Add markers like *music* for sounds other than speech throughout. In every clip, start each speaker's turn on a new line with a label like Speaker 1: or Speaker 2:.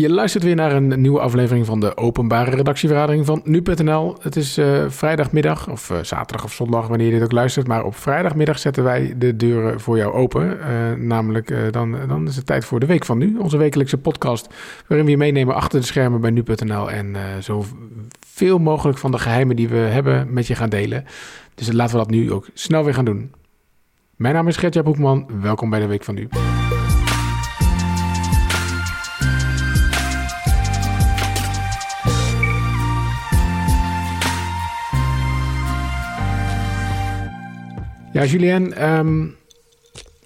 Speaker 1: Je luistert weer naar een nieuwe aflevering van de openbare redactievergadering van nu.nl. Het is uh, vrijdagmiddag, of uh, zaterdag of zondag, wanneer je dit ook luistert. Maar op vrijdagmiddag zetten wij de deuren voor jou open. Uh, namelijk, dan, dan is het tijd voor de Week van Nu, onze wekelijkse podcast. Waarin we je meenemen achter de schermen bij nu.nl. En zo veel mogelijk van de geheimen die we hebben met je gaan delen. Dus laten we dat nu ook snel weer gaan doen. Mijn naam is Gertja Boekman. Welkom bij de Week van Nu. Ja, Julien. Um,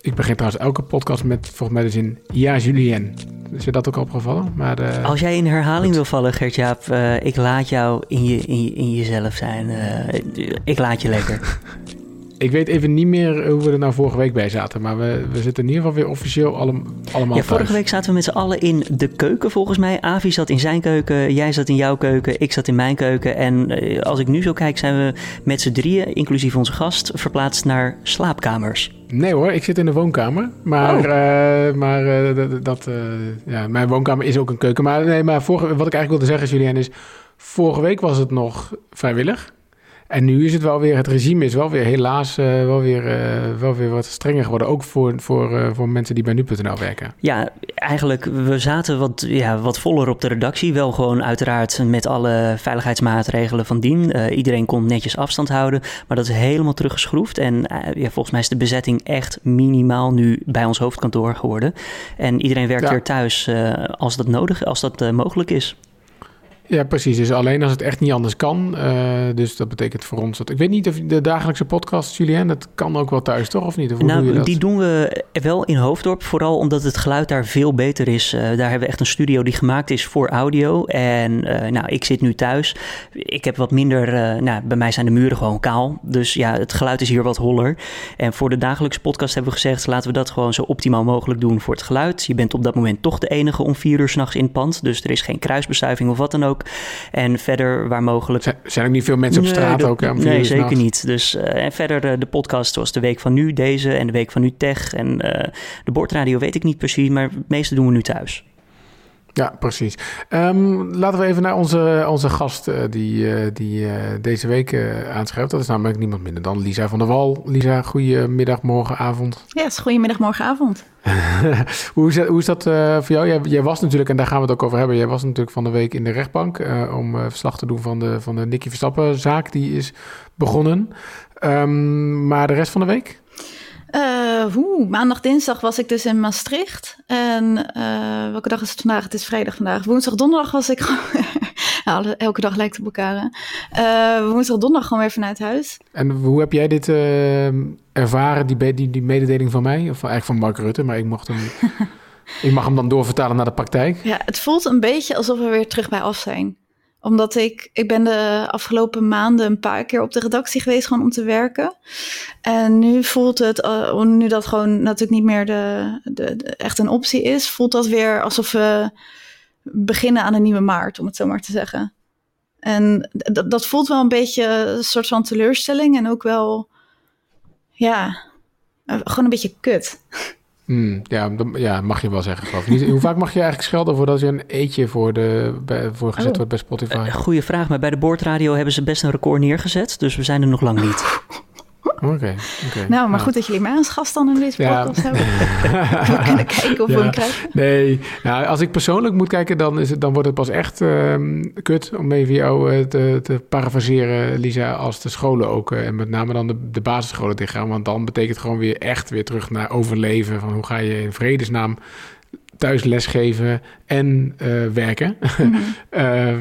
Speaker 1: ik begin trouwens elke podcast met volgens mij de zin... Ja, Julien. Is je dat ook opgevallen? Maar de...
Speaker 2: Als jij in herhaling wil vallen, Gert-Jaap... Uh, ik laat jou in, je, in, je, in jezelf zijn. Uh, ik laat je lekker. *laughs*
Speaker 1: Ik weet even niet meer hoe we er nou vorige week bij zaten. Maar we, we zitten in ieder geval weer officieel allemaal allemaal
Speaker 2: Ja, vorige week zaten we met z'n allen in de keuken volgens mij. Avi zat in zijn keuken, jij zat in jouw keuken, ik zat in mijn keuken. En eh, als ik nu zo kijk, zijn we met z'n drieën, inclusief onze gast, verplaatst naar slaapkamers.
Speaker 1: Nee hoor, ik zit in de woonkamer. Maar, oh. uh, maar uh, dat, uh, ja, mijn woonkamer is ook een keuken. Maar, nee, maar vorige, wat ik eigenlijk wilde zeggen, Julien, is... Vorige week was het nog vrijwillig. En nu is het wel weer, het regime is wel weer helaas uh, wel, weer, uh, wel weer wat strenger geworden. Ook voor, voor, uh, voor mensen die bij nu.nl werken.
Speaker 2: Ja, eigenlijk, we zaten wat, ja, wat voller op de redactie. Wel gewoon uiteraard met alle veiligheidsmaatregelen van dien. iedereen kon netjes afstand houden. Maar dat is helemaal teruggeschroefd. En ja, volgens mij is de bezetting echt minimaal nu bij ons hoofdkantoor geworden. En iedereen werkt ja. weer thuis als dat nodig, als dat mogelijk is.
Speaker 1: Ja, precies. Dus alleen als het echt niet anders kan. Uh, dus dat betekent voor ons dat. Ik weet niet of de dagelijkse podcast, Julien, dat kan ook wel thuis, toch? Of niet? Of
Speaker 2: nou,
Speaker 1: doe je dat?
Speaker 2: die doen we wel in Hoofddorp. Vooral omdat het geluid daar veel beter is. Uh, daar hebben we echt een studio die gemaakt is voor audio. En uh, nou, ik zit nu thuis. Ik heb wat minder. nou, bij mij zijn de muren gewoon kaal. Dus ja, het geluid is hier wat holler. En voor de dagelijkse podcast hebben we gezegd: laten we dat gewoon zo optimaal mogelijk doen voor het geluid. Je bent op dat moment toch de enige om vier uur s'nachts in het pand. Dus er is geen kruisbestuiving of wat dan ook. En verder waar mogelijk...
Speaker 1: Zijn, zijn ook niet veel mensen op straat
Speaker 2: nee,
Speaker 1: ook? Hè,
Speaker 2: nee, zeker niet. Dus, uh, en verder de, de, podcast zoals de Week van Nu, deze en de Week van Nu Tech. En uh, de bordradio weet ik niet precies, maar het meeste doen we nu thuis.
Speaker 1: Ja, precies. Um, laten we even naar onze, onze gast uh, die, uh, die uh, deze week aanschrijft. Dat is namelijk niemand minder dan Lisa van der Wal. Lisa, goedemiddag, morgenavond.
Speaker 3: Is goedemiddag, morgenavond. *laughs*
Speaker 1: hoe, is dat, hoe is dat voor jou? Jij, jij, was natuurlijk, en daar gaan we het ook over hebben... jij was natuurlijk van de week in de rechtbank... om verslag te doen van de, van de Nicky Verstappen-zaak. Die is begonnen. Um, maar de rest van de week?
Speaker 3: Uh, hoe, maandag, dinsdag was ik dus in Maastricht. En uh, welke dag is het vandaag? Het is vrijdag vandaag. Woensdag, donderdag was ik gewoon... *laughs* elke dag lijkt op elkaar. Uh, woensdag, donderdag gewoon weer vanuit huis.
Speaker 1: En hoe heb jij dit ervaren, die, die, die mededeling van mij? Of eigenlijk van Mark Rutte, maar ik mocht hem... *laughs* ik mag hem dan doorvertalen naar de praktijk.
Speaker 3: Ja, het voelt een beetje alsof we weer terug bij af zijn omdat ik, ik ben de afgelopen maanden een paar keer op de redactie geweest gewoon om te werken. En nu voelt het, uh, nu dat gewoon natuurlijk niet meer de, de, de, echt een optie is, voelt dat weer alsof we beginnen aan een nieuwe maart, om het zo maar te zeggen. En dat, dat voelt wel een beetje een soort van teleurstelling en ook wel, ja, gewoon een beetje kut. *laughs*
Speaker 1: Mm, ja, ja, mag je wel zeggen, geloof ik. *laughs* Hoe vaak mag je eigenlijk schelden voordat je een eetje voor, de, voor gezet oh. wordt bij Spotify? Uh,
Speaker 2: goeie vraag, maar bij de boordradio hebben ze best een record neergezet. Dus we zijn er nog lang niet. *laughs*
Speaker 1: Oké. Okay,
Speaker 3: okay, nou, maar goed dat jullie mij als gast dan in deze podcast *laughs* hebben. we kunnen kijken of ja. we hem krijgen.
Speaker 1: Nee, nou, als ik persoonlijk moet kijken, dan, is het, dan wordt het pas echt um, kut om even jou uh, te, te parafraseren, Lisa, als de scholen ook. Uh, en met name dan de, de basisscholen dichtgaan. Want dan betekent gewoon weer echt weer terug naar overleven. Van hoe ga je in vredesnaam thuis lesgeven en uh, werken. Mm-hmm. uh, uh,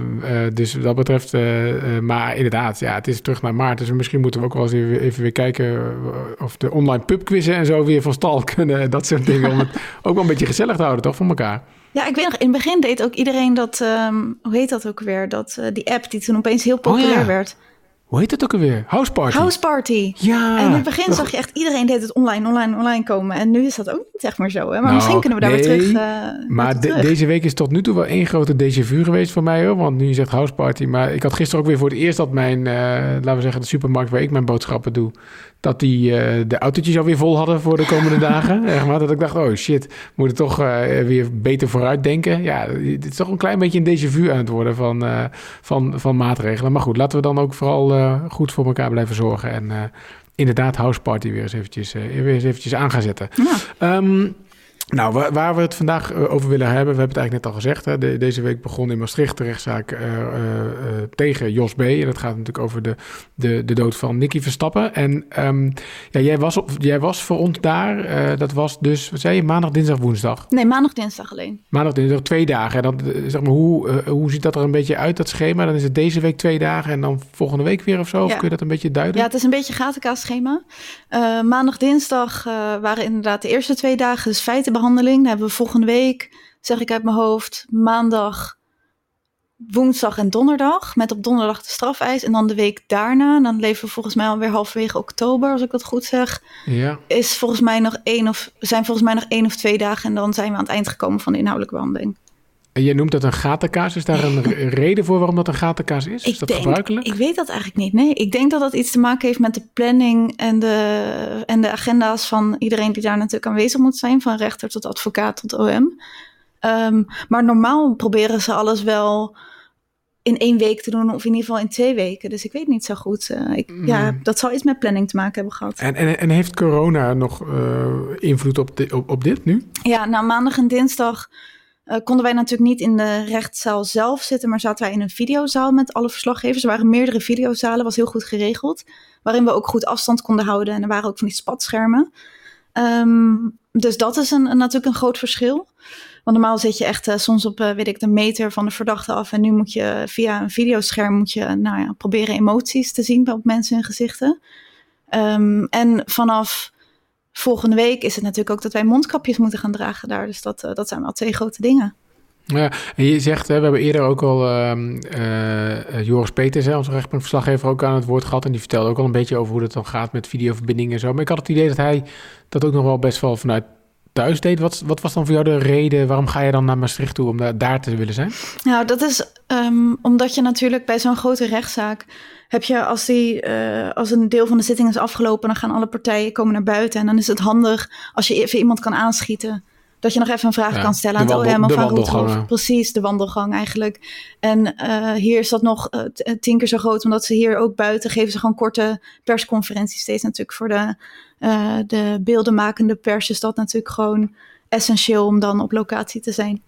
Speaker 1: dus wat dat betreft, maar inderdaad, ja, het is terug naar maart. Dus misschien moeten we ook wel eens even, even weer kijken of de online pubquizzen en zo weer van stal *laughs* kunnen. Dat soort dingen, om het *laughs* ook wel een beetje gezellig te houden, toch, van elkaar.
Speaker 3: Ja, ik weet nog, in het begin deed ook iedereen dat, um, hoe heet dat ook weer? Dat, die app die toen opeens heel populair oh, ja. werd.
Speaker 1: Hoe heet het ook alweer? House Party.
Speaker 3: House Party.
Speaker 1: Ja.
Speaker 3: En in het begin zag je echt iedereen deed het online, online, online komen. En nu is dat ook niet zeg maar zo. Hè? Maar
Speaker 1: Nou,
Speaker 3: misschien kunnen we daar
Speaker 1: nee,
Speaker 3: weer terug. eh,
Speaker 1: Maar
Speaker 3: naartoe
Speaker 1: de-
Speaker 3: terug.
Speaker 1: deze week is tot nu toe wel één grote déjà vu geweest voor mij hoor. Want nu je zegt house party. Maar ik had gisteren ook weer voor het eerst dat mijn, eh, laten we zeggen, de supermarkt waar ik mijn boodschappen doe. Dat die eh, de autootjes alweer vol hadden voor de komende *laughs* dagen. Maar. Dat ik dacht, oh shit, we moeten toch eh, weer beter vooruit denken. Ja, dit is toch een klein beetje een déjà vu aan het worden van, eh, van, van maatregelen. Maar goed, laten we dan ook vooral goed voor elkaar blijven zorgen. En inderdaad house party weer eens eventjes, weer eens eventjes aan gaan zetten.
Speaker 3: Ja.
Speaker 1: Ehm, nou, waar, waar we het vandaag eh, over willen hebben, we hebben het eigenlijk net al gezegd. Hè, de- deze week begon in Maastricht de rechtszaak eh, eh, tegen Jos B. En dat gaat natuurlijk over de, de, de dood van Nicky Verstappen. En ehm, ja, jij, was op, jij was voor ons daar. dat was dus, wat zei je, maandag, dinsdag, woensdag.
Speaker 3: Nee, maandag, dinsdag alleen.
Speaker 1: Maandag, dinsdag, twee dagen. En dan, zeg maar, hoe, hoe ziet dat er een beetje uit, dat schema? Dan is het deze week twee dagen en dan volgende week weer of zo? Of kun je dat een beetje duiden?
Speaker 3: Ja, het is een beetje gatenkaas-schema. Eh, maandag, dinsdag waren inderdaad de eerste twee dagen, dus feitenbehandeling. Dan hebben we volgende week, zeg ik uit mijn hoofd, maandag, woensdag en donderdag. Met op donderdag de strafeis. En dan de week daarna, en dan leven we volgens mij alweer halverwege oktober, als ik dat goed zeg.
Speaker 1: ja.
Speaker 3: Is volgens mij nog één of, zijn volgens mij nog één of twee dagen. En dan zijn we aan het eind gekomen van de inhoudelijke behandeling.
Speaker 1: En jij noemt dat een gatenkaas. Is daar een *laughs* re- reden voor waarom dat een gatenkaas is? Is dat gebruikelijk?
Speaker 3: Ik weet dat eigenlijk niet. Nee, ik denk dat dat iets te maken heeft met de planning en de, en de agenda's van iedereen die daar natuurlijk aanwezig moet zijn, van rechter tot advocaat tot OM. Ehm, maar normaal proberen ze alles wel in één week te doen, of in ieder geval in twee weken. Dus ik weet niet zo goed. Eh, ik, Ja, dat zal iets met planning te maken hebben gehad.
Speaker 1: En, en, en heeft corona nog eh, invloed op, di- op, op dit nu?
Speaker 3: Ja, nou maandag en dinsdag eh, konden wij natuurlijk niet in de rechtszaal zelf zitten, maar zaten wij in een videozaal met alle verslaggevers. Er waren meerdere videozalen, was heel goed geregeld, waarin we ook goed afstand konden houden en er waren ook van die spatschermen. Ehm, dus dat is een, natuurlijk een groot verschil. Want normaal zit je echt eh, soms op, eh, weet ik, de meter van de verdachte af. En nu moet je via een videoscherm moet je, nou ja, proberen emoties te zien op mensen hun gezichten. Ehm, en vanaf volgende week is het natuurlijk ook dat wij mondkapjes moeten gaan dragen daar. Dus dat, eh, dat zijn wel twee grote dingen.
Speaker 1: Ja, en je zegt, hè, we hebben eerder ook al eh, eh, Joris Peters, hè, onze rechtbankverslaggever, ook aan het woord gehad. En die vertelde ook al een beetje over hoe dat dan gaat met videoverbindingen en zo. Maar ik had het idee dat hij dat ook nog wel best wel vanuit thuis deed. Wat, wat was dan voor jou de reden, waarom ga je dan naar Maastricht toe om daar, daar te willen zijn?
Speaker 3: Nou, dat is ehm, omdat je natuurlijk bij zo'n grote rechtszaak heb je als, die, eh, als een deel van de zitting is afgelopen, dan gaan alle partijen komen naar buiten. En dan is het handig als je even iemand kan aanschieten. Dat je nog even een vraag
Speaker 1: Ja,
Speaker 3: kan stellen aan het OM of aan. Roethoff. Precies, de wandelgang eigenlijk. En eh, hier is dat nog t- tien keer zo groot, omdat ze hier ook buiten geven ze gewoon korte persconferenties steeds natuurlijk voor de, eh, de beeldenmakende pers is dat natuurlijk gewoon essentieel om dan op locatie te zijn.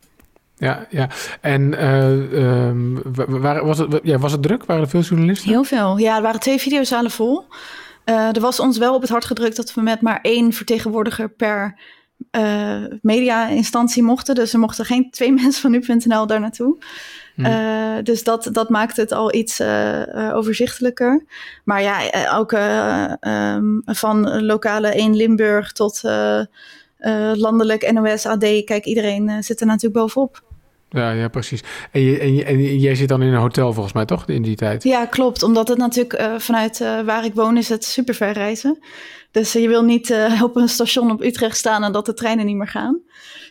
Speaker 1: Ja, ja. En eh, ehm, wa- wa- was, het, ja, was het druk? Waren er veel journalisten?
Speaker 3: Heel veel. Ja, er waren twee videozalen vol. Eh, er was ons wel op het hart gedrukt dat we met maar één vertegenwoordiger per eh media-instantie mochten. Dus er mochten geen twee *laughs* mensen van nu.nl daar naartoe.
Speaker 1: Hmm.
Speaker 3: Eh, dus dat, dat maakt het al iets eh, eh, overzichtelijker. Maar ja, ook eh, ehm, van lokale 1 Limburg tot landelijk NOS, AD. Kijk, iedereen zit er natuurlijk bovenop.
Speaker 1: Ja, ja, precies. En, je, en, je, en jij zit dan in een hotel volgens mij, toch? In die tijd?
Speaker 3: Ja, klopt. Omdat het natuurlijk vanuit waar ik woon is het super ver reizen. Dus je wil niet eh, op een station op Utrecht staan en dat de treinen niet meer gaan.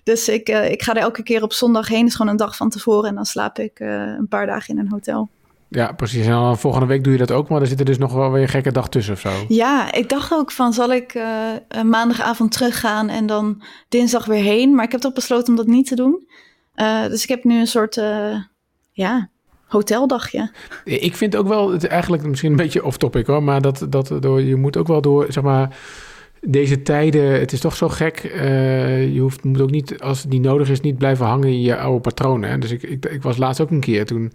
Speaker 3: Dus ik, eh, ik ga er elke keer op zondag heen. is gewoon een dag van tevoren. En dan slaap ik eh, een paar dagen in een hotel.
Speaker 1: Ja, precies. En dan volgende week doe je dat ook, maar er zit er dus nog wel weer een gekke dag tussen of zo.
Speaker 3: Ja, ik dacht ook van zal ik maandagavond teruggaan en dan dinsdag weer heen. Maar ik heb toch besloten om dat niet te doen. Dus ik heb nu een soort ja, hoteldagje.
Speaker 1: Ik vind ook wel, het eigenlijk misschien een beetje off-topic hoor, maar dat, dat door, je moet ook wel door, zeg maar, deze tijden, het is toch zo gek. eh, je hoeft, moet ook niet, als het niet nodig is, niet blijven hangen in je oude patronen. Hè? Dus ik, ik, ik was laatst ook een keer, toen,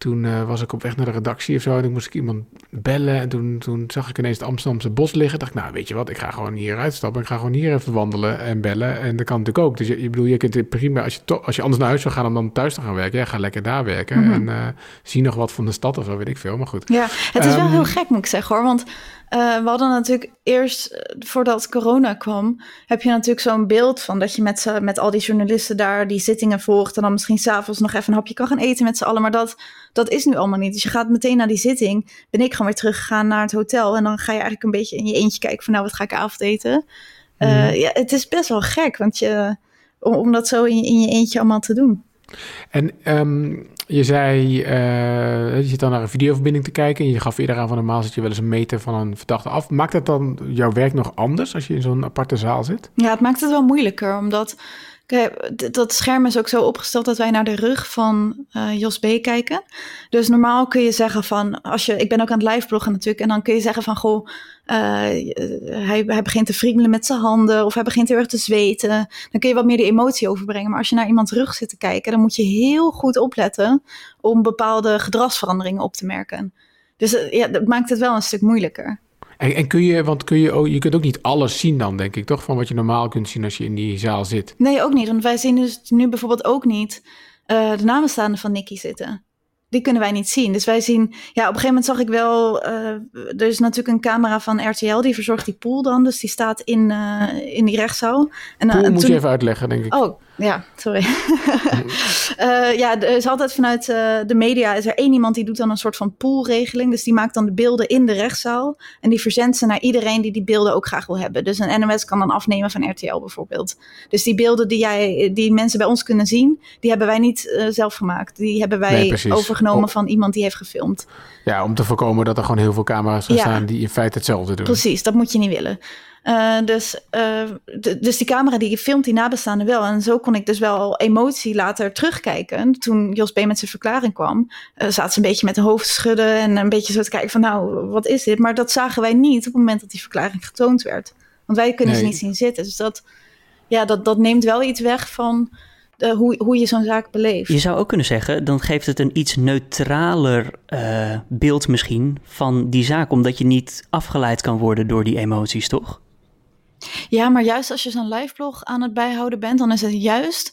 Speaker 1: toen eh, was ik op weg naar de redactie of zo en toen moest ik iemand bellen. En toen, toen zag ik ineens het Amsterdamse bos liggen. dacht ik, nou weet je wat, ik ga gewoon hier uitstappen. Ik ga gewoon hier even wandelen en bellen. En dat kan natuurlijk ook. Dus je, je bedoel, je kunt prima, als je, als je anders naar huis zou gaan om dan thuis te gaan werken, ja, ga lekker daar werken.
Speaker 3: Mhm.
Speaker 1: En eh, zie nog wat van de stad of zo, weet ik veel. Maar goed.
Speaker 3: Ja, het is wel
Speaker 1: Ehm,
Speaker 3: heel gek moet ik zeggen hoor. Want we hadden natuurlijk eerst, voordat corona kwam, heb je natuurlijk zo'n beeld van dat je met, met al die journalisten daar die zittingen volgt en dan misschien s'avonds nog even een hapje kan gaan eten met z'n allen. Maar dat, dat is nu allemaal niet. Dus je gaat meteen naar die zitting. Ben ik gewoon weer teruggegaan naar het hotel en dan ga je eigenlijk een beetje in je eentje kijken van nou, wat ga ik avondeten? Uh, ja, het is best wel gek, want je, om, om dat zo in je, in je eentje allemaal te doen.
Speaker 1: En um, je zei, uh, je zit dan naar een videoverbinding te kijken en je gaf eerder aan van normaal zit je wel eens een meter van een verdachte af. Maakt dat dan jouw werk nog anders als je in zo'n aparte zaal zit?
Speaker 3: Ja, het maakt het wel moeilijker, omdat dat scherm is ook zo opgesteld dat wij naar de rug van uh, Jos B. kijken. Dus normaal kun je zeggen van, als je, ik ben ook aan het live bloggen natuurlijk, en dan kun je zeggen van, goh, hij, hij begint te friemelen met zijn handen of hij begint heel erg te zweten. Dan kun je wat meer de emotie overbrengen. Maar als je naar iemands rug zit te kijken, dan moet je heel goed opletten om bepaalde gedragsveranderingen op te merken. Dus uh, ja, dat maakt het wel een stuk moeilijker.
Speaker 1: En, en, kun je, want kun je, oh, je kunt ook niet alles zien dan, denk ik, toch? Van wat je normaal kunt zien als je in die zaal zit.
Speaker 3: Nee, ook niet. Want wij zien dus nu bijvoorbeeld ook niet uh, de namenstaande van Nicky zitten die kunnen wij niet zien. Dus wij zien, ja, op een gegeven moment zag ik wel, uh, er is natuurlijk een camera van RTL, die verzorgt die pool dan, dus die staat in, uh, in die rechtszaal.
Speaker 1: En, uh, pool moet je even uitleggen, denk ik.
Speaker 3: Oh, ja, sorry. uh, *laughs* ja, er is altijd vanuit uh, de media is er één iemand die doet dan een soort van poolregeling. Dus die maakt dan de beelden in de rechtszaal. En die verzendt ze naar iedereen die die beelden ook graag wil hebben. Dus een NMS kan dan afnemen van RTL bijvoorbeeld. Dus die beelden die, jij, die mensen bij ons kunnen zien, die hebben wij niet uh, zelf gemaakt. Die hebben wij nee, overgenomen van iemand die heeft gefilmd.
Speaker 1: Ja, om te voorkomen dat er gewoon heel veel camera's gaan ja. staan die in feite hetzelfde doen.
Speaker 3: Precies, dat moet je niet willen. Uh, dus, uh, dus die camera die filmt die nabestaanden wel. En zo kon ik dus wel emotie later terugkijken. Toen Jos B. met zijn verklaring kwam, uh, zaten ze een beetje met de hoofd schudden en een beetje zo te kijken van nou, wat is dit? Maar dat zagen wij niet op het moment dat die verklaring getoond werd. Want wij kunnen nee. ze niet zien zitten. Dus dat, ja, dat, dat neemt wel iets weg van uh, hoe, hoe je zo'n zaak beleeft.
Speaker 2: Je zou ook kunnen zeggen, dan geeft het een iets neutraler uh, beeld misschien van die zaak, omdat je niet afgeleid kan worden door die emoties, toch?
Speaker 3: Ja, maar juist als je zo'n liveblog aan het bijhouden bent, dan is het juist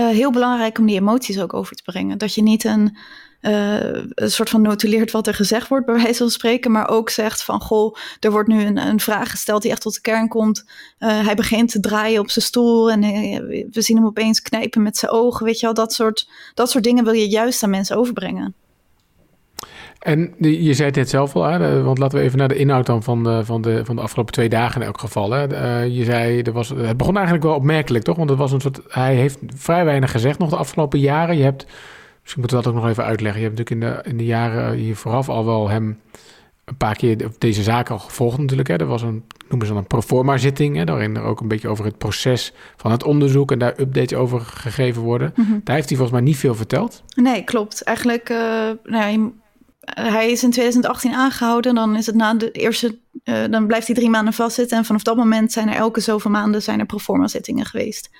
Speaker 3: uh, heel belangrijk om die emoties ook over te brengen. Dat je niet een, uh, een soort van notuleert wat er gezegd wordt, bij wijze van spreken, maar ook zegt van, goh, er wordt nu een, een vraag gesteld die echt tot de kern komt. Uh, hij begint te draaien op zijn stoel en we zien hem opeens knijpen met zijn ogen, weet je wel. Dat soort, dat soort dingen wil je juist aan mensen overbrengen.
Speaker 1: En je zei het zelf al, hè? want laten we even naar de inhoud dan van de, van de, van de afgelopen twee dagen in elk geval. Hè? Uh, je zei, er was, het begon eigenlijk wel opmerkelijk, toch? Want het was een soort, hij heeft vrij weinig gezegd nog de afgelopen jaren. Je hebt, misschien moeten we dat ook nog even uitleggen. Je hebt natuurlijk in de, in de jaren hier vooraf al wel hem een paar keer deze zaak al gevolgd natuurlijk. Hè? Er was een, noemen ze dan een proforma zitting, hè? waarin er ook een beetje over het proces van het onderzoek en daar updates over gegeven worden. Mm -hmm. Daar heeft hij volgens mij niet veel verteld.
Speaker 3: Nee, klopt. Eigenlijk, uh, nou, hij is in 2018 aangehouden. Dan is het na de eerste. Uh, dan blijft hij drie maanden vastzitten. En vanaf dat moment zijn er elke zoveel maanden zijn er proforma zittingen geweest.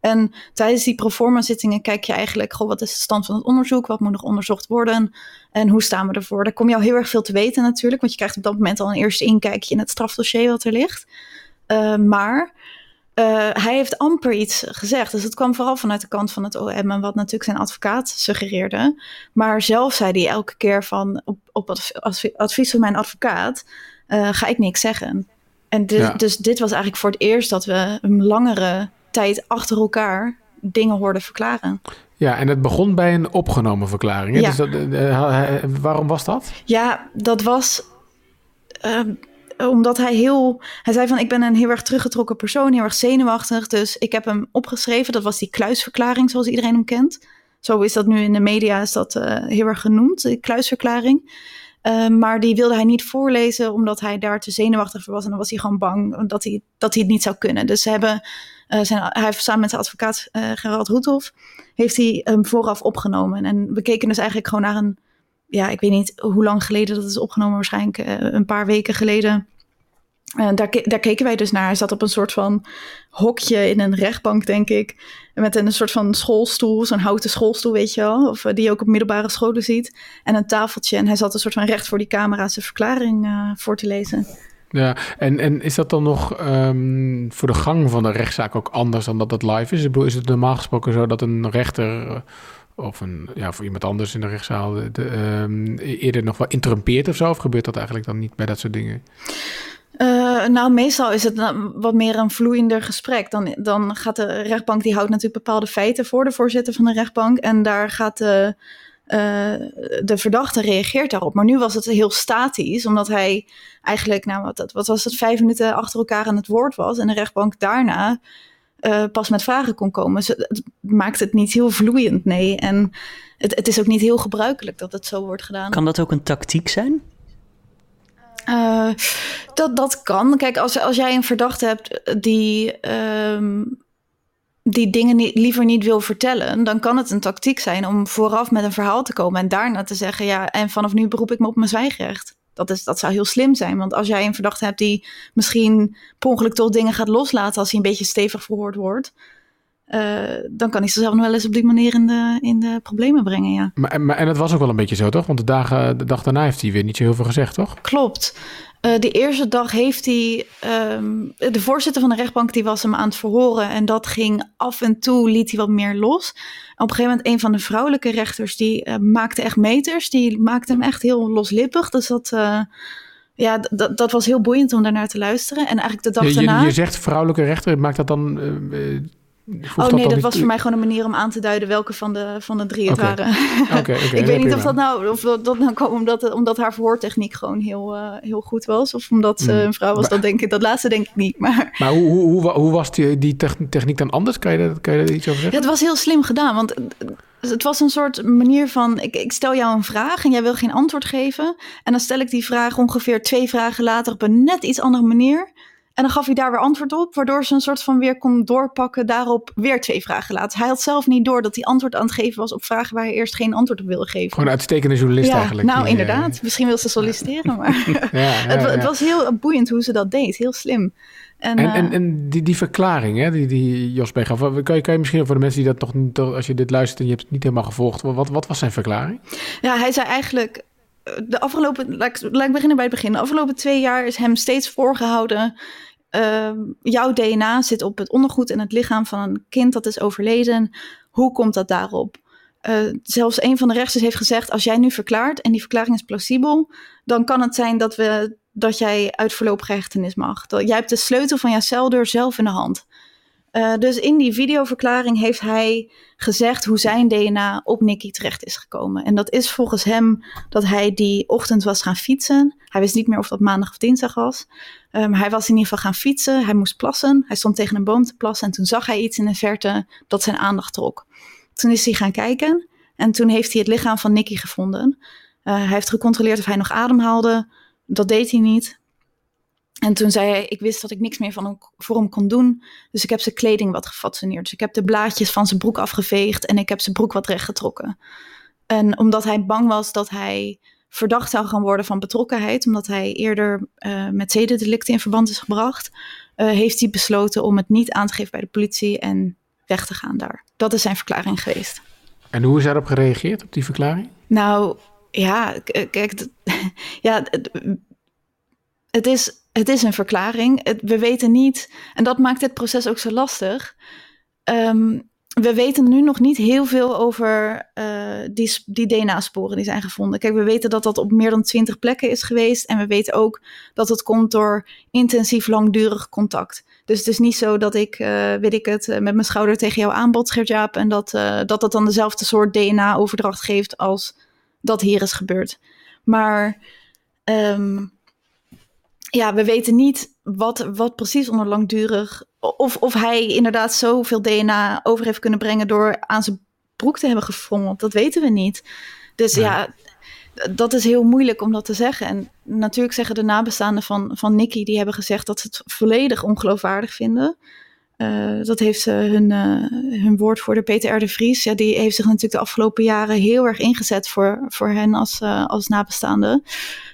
Speaker 3: En tijdens die proforma zittingen kijk je eigenlijk, goh, wat is de stand van het onderzoek? Wat moet nog onderzocht worden? En hoe staan we ervoor? Daar kom je al heel erg veel te weten natuurlijk, want je krijgt op dat moment al een eerste inkijkje in het strafdossier wat er ligt. Uh, maar uh, hij heeft amper iets gezegd. Dus het kwam vooral vanuit de kant van het OM en wat natuurlijk zijn advocaat suggereerde. Maar zelf zei hij elke keer van op, op advies van mijn advocaat uh, ga ik niks zeggen. En dus, ja. dus dit was eigenlijk voor het eerst dat we een langere tijd achter elkaar dingen hoorden verklaren.
Speaker 1: Ja, en het begon bij een opgenomen verklaring. Hè? Ja. Dus dat, uh, waarom was dat?
Speaker 3: Ja, dat was omdat hij heel. Hij zei van: Ik ben een heel erg teruggetrokken persoon, heel erg zenuwachtig. Dus ik heb hem opgeschreven. Dat was die kluisverklaring, zoals iedereen hem kent. Zo is dat nu in de media is dat, uh, heel erg genoemd, de kluisverklaring. Uh, maar die wilde hij niet voorlezen, omdat hij daar te zenuwachtig voor was. En dan was hij gewoon bang dat hij, dat hij het niet zou kunnen. Dus ze hebben, zijn, hij heeft samen met zijn advocaat Gerald Roethoff, heeft hij hem vooraf opgenomen. En we keken dus eigenlijk gewoon naar een ja, ik weet niet hoe lang geleden dat is opgenomen, waarschijnlijk uh, een paar weken geleden. Uh, daar, daar, keken wij dus naar. Hij zat op een soort van hokje in een rechtbank, denk ik. Met een soort van schoolstoel, zo'n houten schoolstoel, weet je wel. Of uh, die je ook op middelbare scholen ziet. En een tafeltje. En hij zat een soort van recht voor die camera zijn verklaring voor te lezen.
Speaker 1: Ja, en, en is dat dan nog um, voor de gang van de rechtszaak ook anders dan dat het live is? Ik bedoel, is het normaal gesproken zo dat een rechter of, een, ja, voor iemand anders in de rechtszaal de, ehm, eerder nog wel interrumpeert of zo? Of gebeurt dat eigenlijk dan niet bij dat soort dingen?
Speaker 3: Uh, nou, meestal is het wat meer een vloeiender gesprek. Dan, dan gaat de rechtbank, die houdt natuurlijk bepaalde feiten voor de voorzitter van de rechtbank. En daar gaat de, uh, de verdachte reageert daarop. Maar nu was het heel statisch, omdat hij eigenlijk, nou wat, wat was het, vijf minuten achter elkaar aan het woord was. En de rechtbank daarna uh, pas met vragen kon komen. Dus het maakt het niet heel vloeiend, nee. En het, het is ook niet heel gebruikelijk dat het zo wordt gedaan.
Speaker 2: Kan dat ook een tactiek zijn?
Speaker 3: Uh, dat, dat kan. Kijk, als, als jij een verdachte hebt die, um, die dingen niet, liever niet wil vertellen, dan kan het een tactiek zijn om vooraf met een verhaal te komen en daarna te zeggen: ja, en vanaf nu beroep ik me op mijn zwijgrecht. Dat, is, dat zou heel slim zijn. Want als jij een verdachte hebt die misschien per ongeluk toch dingen gaat loslaten als hij een beetje stevig verhoord wordt. Uh, dan kan hij zichzelf nog wel eens op die manier in de, in de problemen brengen, ja.
Speaker 1: Maar, maar, en dat was ook wel een beetje zo, toch? Want de, dagen, de dag daarna heeft hij weer niet zo heel veel gezegd, toch?
Speaker 3: Klopt. Uh, de eerste dag heeft hij... Um, de voorzitter van de rechtbank die was hem aan het verhoren... en dat ging af en toe, liet hij wat meer los. op een gegeven moment een van de vrouwelijke rechters... die uh, maakte echt meters. Die maakte hem echt heel loslippig. Dus dat... Uh, ja, dat was heel boeiend om daarnaar te luisteren. En eigenlijk de dag
Speaker 1: je,
Speaker 3: daarna...
Speaker 1: Je zegt vrouwelijke rechter, maakt dat dan
Speaker 3: oh nee, dat, was voor mij gewoon een manier om aan te duiden welke van de, van de drie het
Speaker 1: okay.
Speaker 3: waren.
Speaker 1: Okay, okay, *laughs*
Speaker 3: ik weet niet of dat nou, of dat nou kwam omdat, omdat haar verhoortechniek gewoon heel, uh, heel goed was. Of omdat ze een vrouw was, maar, dat denk ik. Dat laatste denk ik niet. Maar,
Speaker 1: maar hoe, hoe, hoe, hoe was die, die techniek dan anders? Kan je, dat, kan je daar iets over zeggen?
Speaker 3: Ja, het was heel slim gedaan. Want het was een soort manier van: ik, ik stel jou een vraag en jij wil geen antwoord geven. En dan stel ik die vraag ongeveer twee vragen later op een net iets andere manier. En dan gaf hij daar weer antwoord op, waardoor ze een soort van weer kon doorpakken, daarop weer twee vragen laten. Hij had zelf niet door dat hij antwoord aan het geven was op vragen waar hij eerst geen antwoord op wilde geven.
Speaker 1: Gewoon een uitstekende journalist
Speaker 3: ja,
Speaker 1: eigenlijk.
Speaker 3: Nou, die, inderdaad. Uh... Misschien wil ze solliciteren, maar *laughs* ja, ja, *laughs* het, het, was heel boeiend hoe ze dat deed. Heel slim.
Speaker 1: En, en, en, en, die, die verklaring, hè, die, die Jos gaf, kan je, kan je misschien voor de mensen die dat nog niet, als je dit luistert en je hebt het niet helemaal gevolgd, wat, wat was zijn verklaring?
Speaker 3: Ja, hij zei eigenlijk, de afgelopen, laat ik, beginnen bij het begin. De afgelopen twee jaar is hem steeds voorgehouden. Uh, jouw DNA zit op het ondergoed en het lichaam van een kind dat is overleden. Hoe komt dat daarop? Uh, zelfs een van de rechters heeft gezegd: als jij nu verklaart en die verklaring is plausibel, dan kan het zijn dat, we, dat jij uit voorlopige hechtenis mag. Dat, jij hebt de sleutel van jouw celdeur zelf in de hand. Uh, dus in die videoverklaring heeft hij gezegd hoe zijn DNA op Nicky terecht is gekomen. En dat is volgens hem dat hij die ochtend was gaan fietsen. Hij wist niet meer of dat maandag of dinsdag was. Um, hij was in ieder geval gaan fietsen. Hij moest plassen. Hij stond tegen een boom te plassen. En toen zag hij iets in de verte dat zijn aandacht trok. Toen is hij gaan kijken. En toen heeft hij het lichaam van Nicky gevonden. Uh, hij heeft gecontroleerd of hij nog ademhaalde. Dat deed hij niet. En toen zei hij, ik wist dat ik niks meer van hem, voor hem kon doen. Dus ik heb zijn kleding wat gefatsoeneerd. Dus ik heb de blaadjes van zijn broek afgeveegd en ik heb zijn broek wat rechtgetrokken. En omdat hij bang was dat hij verdacht zou gaan worden van betrokkenheid, omdat hij eerder uh, met zedendelicten in verband is gebracht, uh, heeft hij besloten om het niet aan te geven bij de politie en weg te gaan daar. Dat is zijn verklaring geweest.
Speaker 1: En hoe is daarop gereageerd, op die verklaring?
Speaker 3: Nou, ja, kijk, *laughs* ja, het, het is het is een verklaring. We weten niet, en dat maakt dit proces ook zo lastig. Um, we weten nu nog niet heel veel over uh, die, DNA-sporen die zijn gevonden. Kijk, we weten dat dat op meer dan twintig plekken is geweest. En we weten ook dat het komt door intensief langdurig contact. Dus het is niet zo dat ik, uh, weet ik het, met mijn schouder tegen jou aanbod, Gertjaap. En dat, dat dat dan dezelfde soort DNA-overdracht geeft als dat hier is gebeurd. Maar um, ja, we weten niet wat, wat precies onder langdurig. Of, of hij inderdaad zoveel DNA over heeft kunnen brengen door aan zijn broek te hebben gefrommeld. Dat weten we niet. Dus nee. ja, dat is heel moeilijk om dat te zeggen. En natuurlijk zeggen de nabestaanden van, van Nicky, die hebben gezegd dat ze het volledig ongeloofwaardig vinden. Uh, dat heeft uh, hun, uh, hun woordvoerder Peter R. de Vries. Ja, die heeft zich natuurlijk de afgelopen jaren heel erg ingezet voor, voor hen als, als nabestaanden.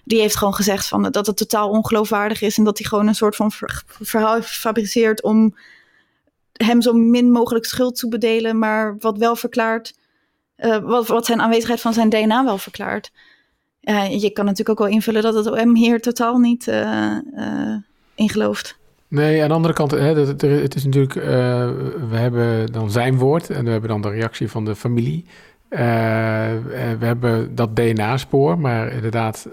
Speaker 3: Die heeft gewoon gezegd van, dat het totaal ongeloofwaardig is. En dat hij gewoon een soort van verhaal heeft om hem zo min mogelijk schuld toe bedelen. Maar wat wel verklaart, wat, wat zijn aanwezigheid van zijn DNA wel verklaart. je kan natuurlijk ook wel invullen dat het OM hier totaal niet in gelooft.
Speaker 1: Nee, aan de andere kant, hè, het, is natuurlijk, uh, we hebben dan zijn woord en we hebben dan de reactie van de familie. we hebben dat DNA-spoor, maar inderdaad,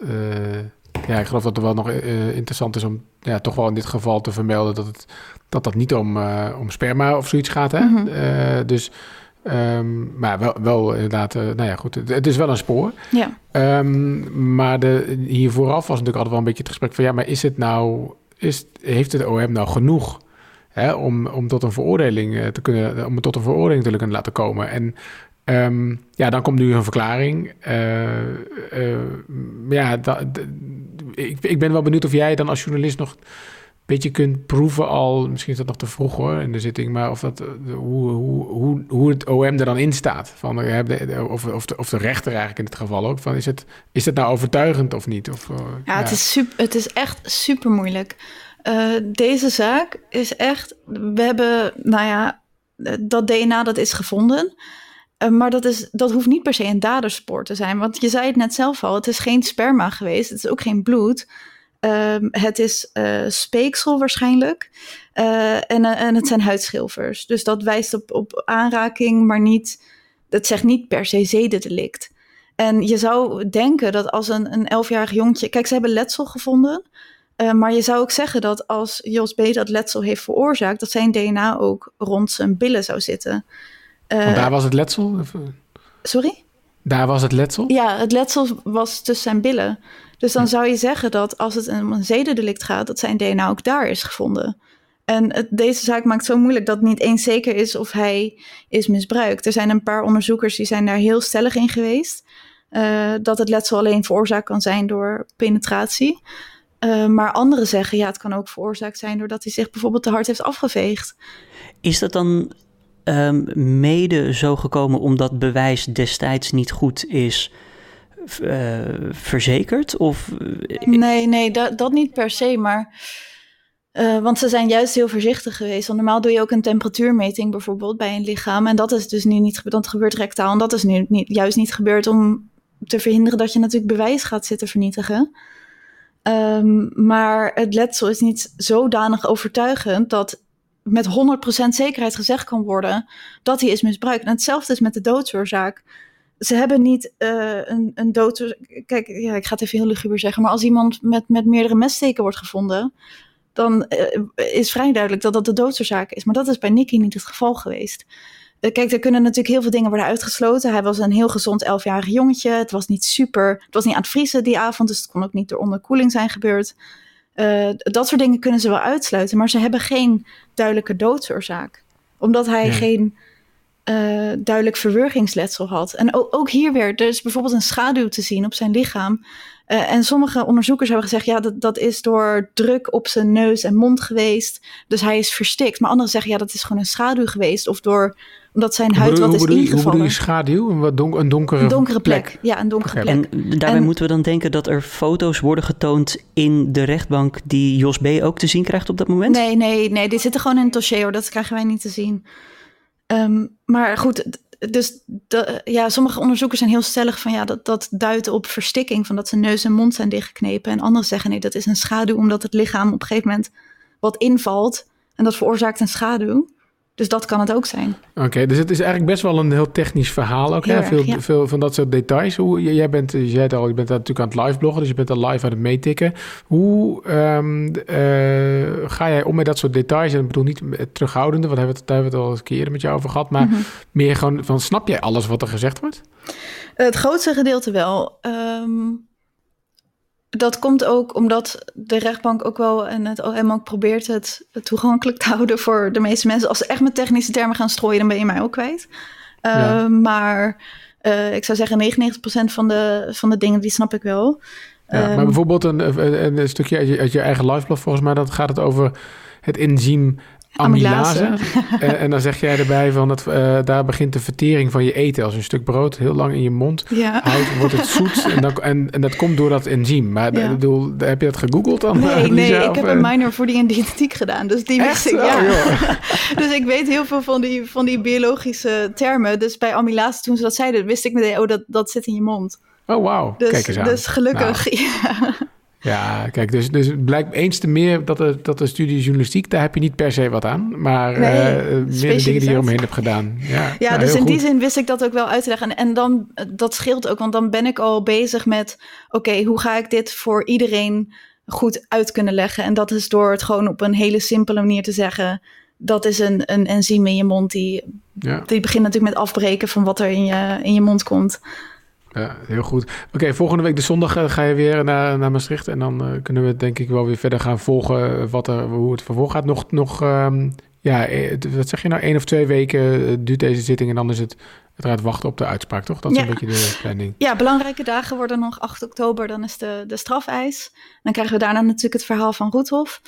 Speaker 1: ja, ik geloof dat het wel nog interessant is om ja, toch wel in dit geval te vermelden dat het, dat, dat niet om, om sperma of zoiets gaat. Hè? Mhm. dus Um, maar wel, wel inderdaad, nou ja, goed. Het, is wel een spoor.
Speaker 3: Ja.
Speaker 1: Um, maar de, hier vooraf was natuurlijk altijd wel een beetje het gesprek van... ja, maar is het nou... Is, heeft het OM nou genoeg hè, om, om tot een veroordeling uh, te kunnen... om tot een veroordeling te kunnen laten komen? En um, ja, dan komt nu een verklaring. Uh, ja, ik, ik ben wel benieuwd of jij dan als journalist nog beetje kunt proeven al, misschien is dat nog te vroeg hoor in de zitting, maar of dat, eh, hoe, hoe, hoe, hoe het OM er dan in staat. Van, eh, of, of, de, of de rechter eigenlijk in dit geval ook. Van, is, het, is het nou overtuigend of niet? Of,
Speaker 3: ja, eh, ja, Het, is super, het is echt super moeilijk. deze zaak is echt, we hebben, nou ja, dat DNA dat is gevonden. maar dat, is, dat hoeft niet per se een daderspoor te zijn. Want je zei het net zelf al, het is geen sperma geweest, het is ook geen bloed. Ehm, het is uh, speeksel waarschijnlijk. Uh, en, uh, en het zijn huidschilfers. Dus dat wijst op, op aanraking, maar niet. Dat zegt niet per se zedendelict. En je zou denken dat als een, een elfjarig jongetje. Kijk, ze hebben letsel gevonden. maar je zou ook zeggen dat als Jos B. dat letsel heeft veroorzaakt, dat zijn DNA ook rond zijn billen zou zitten.
Speaker 1: Want daar was het letsel?
Speaker 3: Sorry?
Speaker 1: Daar was het letsel?
Speaker 3: Ja, het letsel was tussen zijn billen. Dus dan zou je zeggen dat als het om een zedendelict gaat, dat zijn DNA ook daar is gevonden. En het, deze zaak maakt zo moeilijk dat niet eens zeker is of hij is misbruikt. Er zijn een paar onderzoekers die zijn daar heel stellig in geweest. Uh, dat het letsel alleen veroorzaakt kan zijn door penetratie. Uh, maar anderen zeggen, ja, het kan ook veroorzaakt zijn doordat hij zich bijvoorbeeld te hard heeft afgeveegd.
Speaker 2: Is dat dan um, mede zo gekomen omdat bewijs destijds niet goed is uh, verzekerd? Of...
Speaker 3: Nee, nee, dat, dat niet per se, maar... Uh, want ze zijn juist heel voorzichtig geweest. Want normaal doe je ook een temperatuurmeting bijvoorbeeld bij een lichaam. En dat is dus nu niet gebeurd. Dat gebeurt rectaal. En dat is nu niet, juist niet gebeurd om te verhinderen dat je natuurlijk bewijs gaat zitten vernietigen. Um, maar het letsel is niet zodanig overtuigend dat met 100% zekerheid gezegd kan worden dat hij is misbruikt. En hetzelfde is met de doodsoorzaak ze hebben niet uh, een, een dood. Kijk, ja, ik ga het even heel luguber zeggen. Maar als iemand met, met meerdere messteken wordt gevonden. dan uh, is vrij duidelijk dat dat de doodsoorzaak is. Maar dat is bij Nicky niet het geval geweest. Uh, kijk, er kunnen natuurlijk heel veel dingen worden uitgesloten. Hij was een heel gezond elfjarig jongetje. Het was niet super. Het was niet aan het vriezen die avond. Dus het kon ook niet door onderkoeling zijn gebeurd. dat soort dingen kunnen ze wel uitsluiten. Maar ze hebben geen duidelijke doodsoorzaak. Omdat hij geen uh, duidelijk verwurgingsletsel had. En ook, ook, hier weer, er is bijvoorbeeld een schaduw te zien op zijn lichaam. Uh, en sommige onderzoekers hebben gezegd, ja, dat, dat is door druk op zijn neus en mond geweest. Dus hij is verstikt. Maar anderen zeggen, ja, dat is gewoon een schaduw geweest. Of door, omdat zijn huid wat is ingevallen. Hoe
Speaker 1: bedoel je schaduw? Een, wat een donkere,
Speaker 3: een donkere plek. Ja, een donkere plek.
Speaker 2: En daarbij moeten we dan denken dat er foto's worden getoond in de rechtbank... die Jos B. ook te zien krijgt op dat moment?
Speaker 3: Nee, nee, nee. Die zitten gewoon in het dossier, hoor. Dat krijgen wij niet te zien. Um, maar goed, dus ja, sommige onderzoekers zijn heel stellig van ja, dat, dat duidt op verstikking, van dat zijn neus en mond zijn dichtgeknepen. En anderen zeggen nee, dat is een schaduw, omdat het lichaam op een gegeven moment wat invalt en dat veroorzaakt een schaduw. Dus dat kan het ook zijn.
Speaker 1: Oké, dus het is eigenlijk best wel een heel technisch verhaal ook. Hè? Veel, veel van dat soort details. Hoe, jij bent, je zei al, je bent natuurlijk aan het live bloggen, dus je bent al live aan het meetikken. Hoe um, uh, ga jij om met dat soort details? En ik bedoel niet terughoudende, want daar hebben we het, het al eens keer met jou over gehad. Maar mhm. meer gewoon van, snap jij alles wat er gezegd wordt?
Speaker 3: Het grootste gedeelte wel. Um, dat komt ook omdat de rechtbank ook wel en het OM ook probeert het toegankelijk te houden voor de meeste mensen. Als ze echt met technische termen gaan strooien, dan ben je mij ook kwijt. Uh, Maar uh, ik zou zeggen 99% van de, van de dingen die snap ik wel.
Speaker 1: Ja, maar ehm, bijvoorbeeld een, een, een stukje uit je, uit je eigen liveblog, volgens mij, dat gaat het over het enzym amylase. *laughs* en, en, dan zeg jij erbij van dat uh, daar begint de vertering van je eten. Als een stuk brood heel lang in je mond ja. houdt, wordt het zoet. *laughs* en, dan, en, en, dat komt door dat enzym. Maar ja. bedoel, heb je dat gegoogeld dan?
Speaker 3: Nee, *laughs* Lisa, nee ik heb een minor voor die identiek gedaan. Dus die wist ik. Oh, ja. dus ik weet heel veel van die, van die biologische termen. Dus bij amylase, toen ze dat zeiden, wist ik meteen, oh, dat, dat zit in je mond.
Speaker 1: Oh, wauw.
Speaker 3: Dus,
Speaker 1: Kijk eens aan.
Speaker 3: Dus gelukkig, nou. ja.
Speaker 1: Ja, kijk, dus, dus blijkt eens te meer dat de, dat de studie journalistiek, daar heb je niet per se wat aan. Maar nee, uh, meer de dingen die je eromheen hebt gedaan. Ja,
Speaker 3: ja nou, dus in die zin wist ik dat ook wel uit te leggen. En, en dan, dat scheelt ook, want dan ben ik al bezig met, oké, hoe ga ik dit voor iedereen goed uit kunnen leggen? En dat is door het gewoon op een hele simpele manier te zeggen, dat is een, een enzym in je mond die, ja. die begint natuurlijk met afbreken van wat er in je, in je mond komt.
Speaker 1: Ja, heel goed. Oké, volgende week de zondag eh, ga je weer naar, naar Maastricht. En dan uh, kunnen we denk ik wel weer verder gaan volgen eh, wat er, hoe het vervolg gaat. Nog, nog um, ja, wat zeg je nou, één of twee weken duurt deze zitting en dan is het uiteraard wachten op de uitspraak, toch? Dat is een beetje de planning.
Speaker 3: Ja, belangrijke dagen worden nog 8 oktober, dan is de, de strafeis. Dan krijgen we daarna natuurlijk het verhaal van Roethof.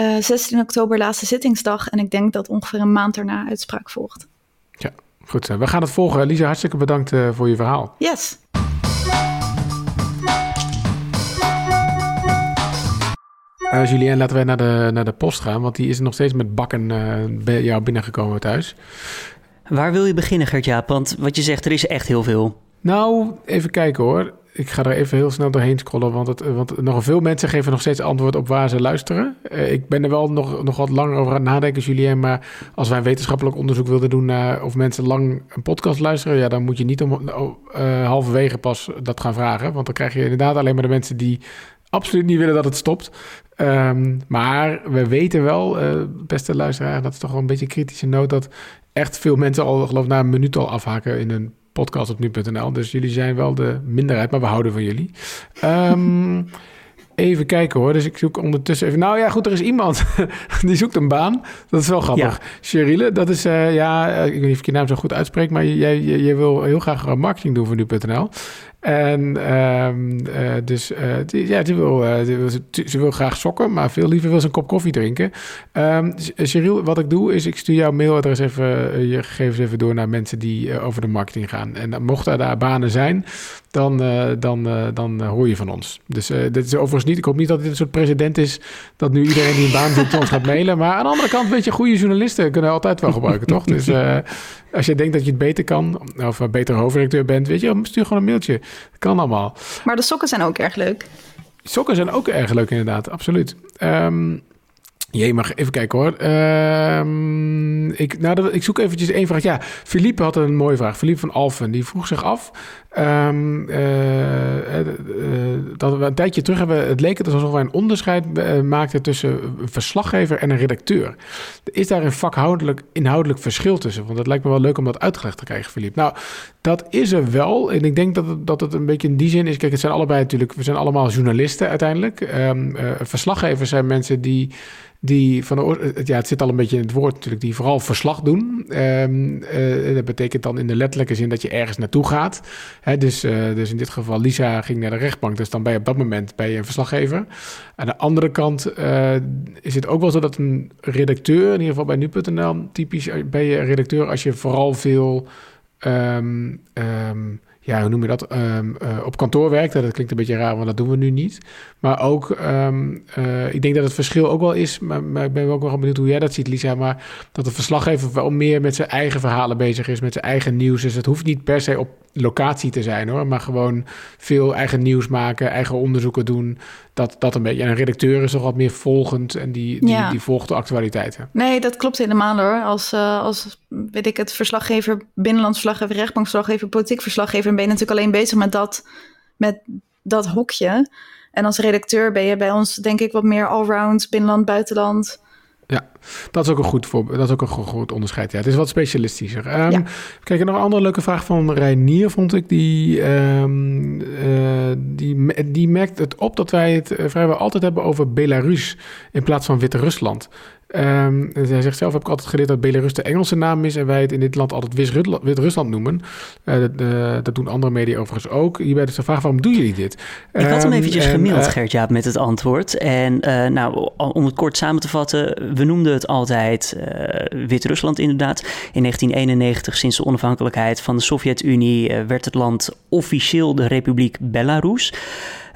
Speaker 3: Uh, 16 oktober laatste zittingsdag en ik denk dat ongeveer een maand daarna uitspraak volgt.
Speaker 1: Ja, goed. We gaan het volgen. Lisa, hartstikke bedankt voor je verhaal.
Speaker 3: Yes.
Speaker 1: Uh, Julien, laten wij naar de, naar de post gaan, want die is nog steeds met bakken uh, bij jou binnengekomen thuis.
Speaker 2: Waar wil je beginnen, Gert-Jaap? Want wat je zegt, er is echt heel veel.
Speaker 1: Nou, even kijken hoor. Ik ga er even heel snel doorheen scrollen, want, het, want nog veel mensen geven nog steeds antwoord op waar ze luisteren. Uh, ik ben er wel nog, nog wat langer over aan het nadenken, Julien. Maar als wij wetenschappelijk onderzoek wilden doen of mensen lang een podcast luisteren, ja, dan moet je niet om uh, halverwege pas dat gaan vragen. Want dan krijg je inderdaad alleen maar de mensen die absoluut niet willen dat het stopt. Um, maar we weten wel, uh, beste luisteraar, dat is toch wel een beetje een kritische noot, dat echt veel mensen al, geloof na een minuut al afhaken in een podcast op nu.nl. Dus jullie zijn wel de minderheid, maar we houden van jullie. Um, *laughs* Even kijken hoor. Dus ik zoek ondertussen even. Nou ja, goed, er is iemand *laughs* die zoekt een baan. Dat is wel grappig. Ja. dat is, uh, ja, ik weet niet of ik je naam zo goed uitspreek, maar jij, jij, wil heel graag marketing doen voor nu.nl. En dus ja, wil, ze wil graag sokken, maar veel liever wil ze een kop koffie drinken. Um, wat ik doe is ik stuur jouw mailadres even, je gegevens even door naar mensen die over de marketing gaan. En mochten daar banen zijn, dan, dan, dan hoor je van ons. Dus dit is overigens niet, ik hoop niet dat dit een soort president is, dat nu iedereen die een baan zoekt ons gaat mailen. Maar aan de andere kant, weet je, goede journalisten kunnen altijd wel gebruiken, toch? Dus als je denkt dat je het beter kan, of een betere hoofdredacteur bent, weet je, stuur gewoon een mailtje. Kan allemaal.
Speaker 3: Maar de sokken zijn ook erg leuk.
Speaker 1: Sokken zijn ook erg leuk, inderdaad, absoluut. Um, je mag even kijken hoor. Uh, ik, nou, ik zoek eventjes één vraag. Ja, Philippe had een mooie vraag. Philippe van Alphen, die vroeg zich af. Um, uh, uh, dat we een tijdje terug hebben, het leek het alsof wij een onderscheid maakten tussen een verslaggever en een redacteur. Is daar een vakhoudelijk, inhoudelijk verschil tussen? Want het lijkt me wel leuk om dat uitgelegd te krijgen, Philippe. Nou, dat is er wel. En ik denk dat het, dat het een beetje in die zin is. Kijk, het zijn allebei natuurlijk, we zijn allemaal journalisten uiteindelijk. Um, verslaggevers zijn mensen die die van de, ja, het zit al een beetje in het woord natuurlijk, die vooral verslag doen. Um, uh, dat betekent dan in de letterlijke zin dat je ergens naartoe gaat. Hè, dus, uh, dus in dit geval, Lisa ging naar de rechtbank, dus dan ben je op dat moment bij een verslaggever. Aan de andere kant is het ook wel zo dat een redacteur, in ieder geval bij nu.nl, typisch ben je een redacteur als je vooral veel. Um, um, ja, hoe noem je dat, um, uh, op kantoor werkt. Dat klinkt een beetje raar, want dat doen we nu niet. Maar ook, um, uh, ik denk dat het verschil ook wel is, maar, maar, ik ben ook wel benieuwd hoe jij dat ziet, Lisa, maar dat de verslaggever wel meer met zijn eigen verhalen bezig is, met zijn eigen nieuws. Dus het hoeft niet per se op locatie te zijn hoor, maar gewoon veel eigen nieuws maken, eigen onderzoeken doen. Dat, dat een beetje. En een redacteur is toch wat meer volgend en die, die, ja. die volgt de actualiteiten.
Speaker 3: Nee, dat klopt helemaal hoor. Als, uh, als weet ik het, verslaggever, binnenlands verslaggever, rechtbankverslaggever, politiek verslaggever, ben je natuurlijk alleen bezig met dat, met dat hokje. En als redacteur ben je bij ons denk ik wat meer allround, binnenland, buitenland.
Speaker 1: Ja, dat is ook een goed, voor, dat is ook een goed onderscheid. Ja, het is wat specialistischer. Um, ja. Kijk, nog een andere leuke vraag van Reinier vond ik. Die, um, uh, die, die merkt het op dat wij het vrijwel altijd hebben over Belarus in plaats van Wit-Rusland. Um, hij zegt zelf, heb ik altijd geleerd dat Belarus de Engelse naam is... en wij het in dit land altijd Wit-Rusland noemen. Uh, dat, uh, dat, doen andere media overigens ook. Hierbij dus de vraag, waarom doen jullie dit?
Speaker 2: Ik had hem eventjes um, gemaild, uh, Gert-Jaap, met het antwoord. En nou, om het kort samen te vatten... we noemden het altijd Wit-Rusland inderdaad. In 1991, sinds de onafhankelijkheid van de Sovjet-Unie... werd het land officieel de Republiek Belarus...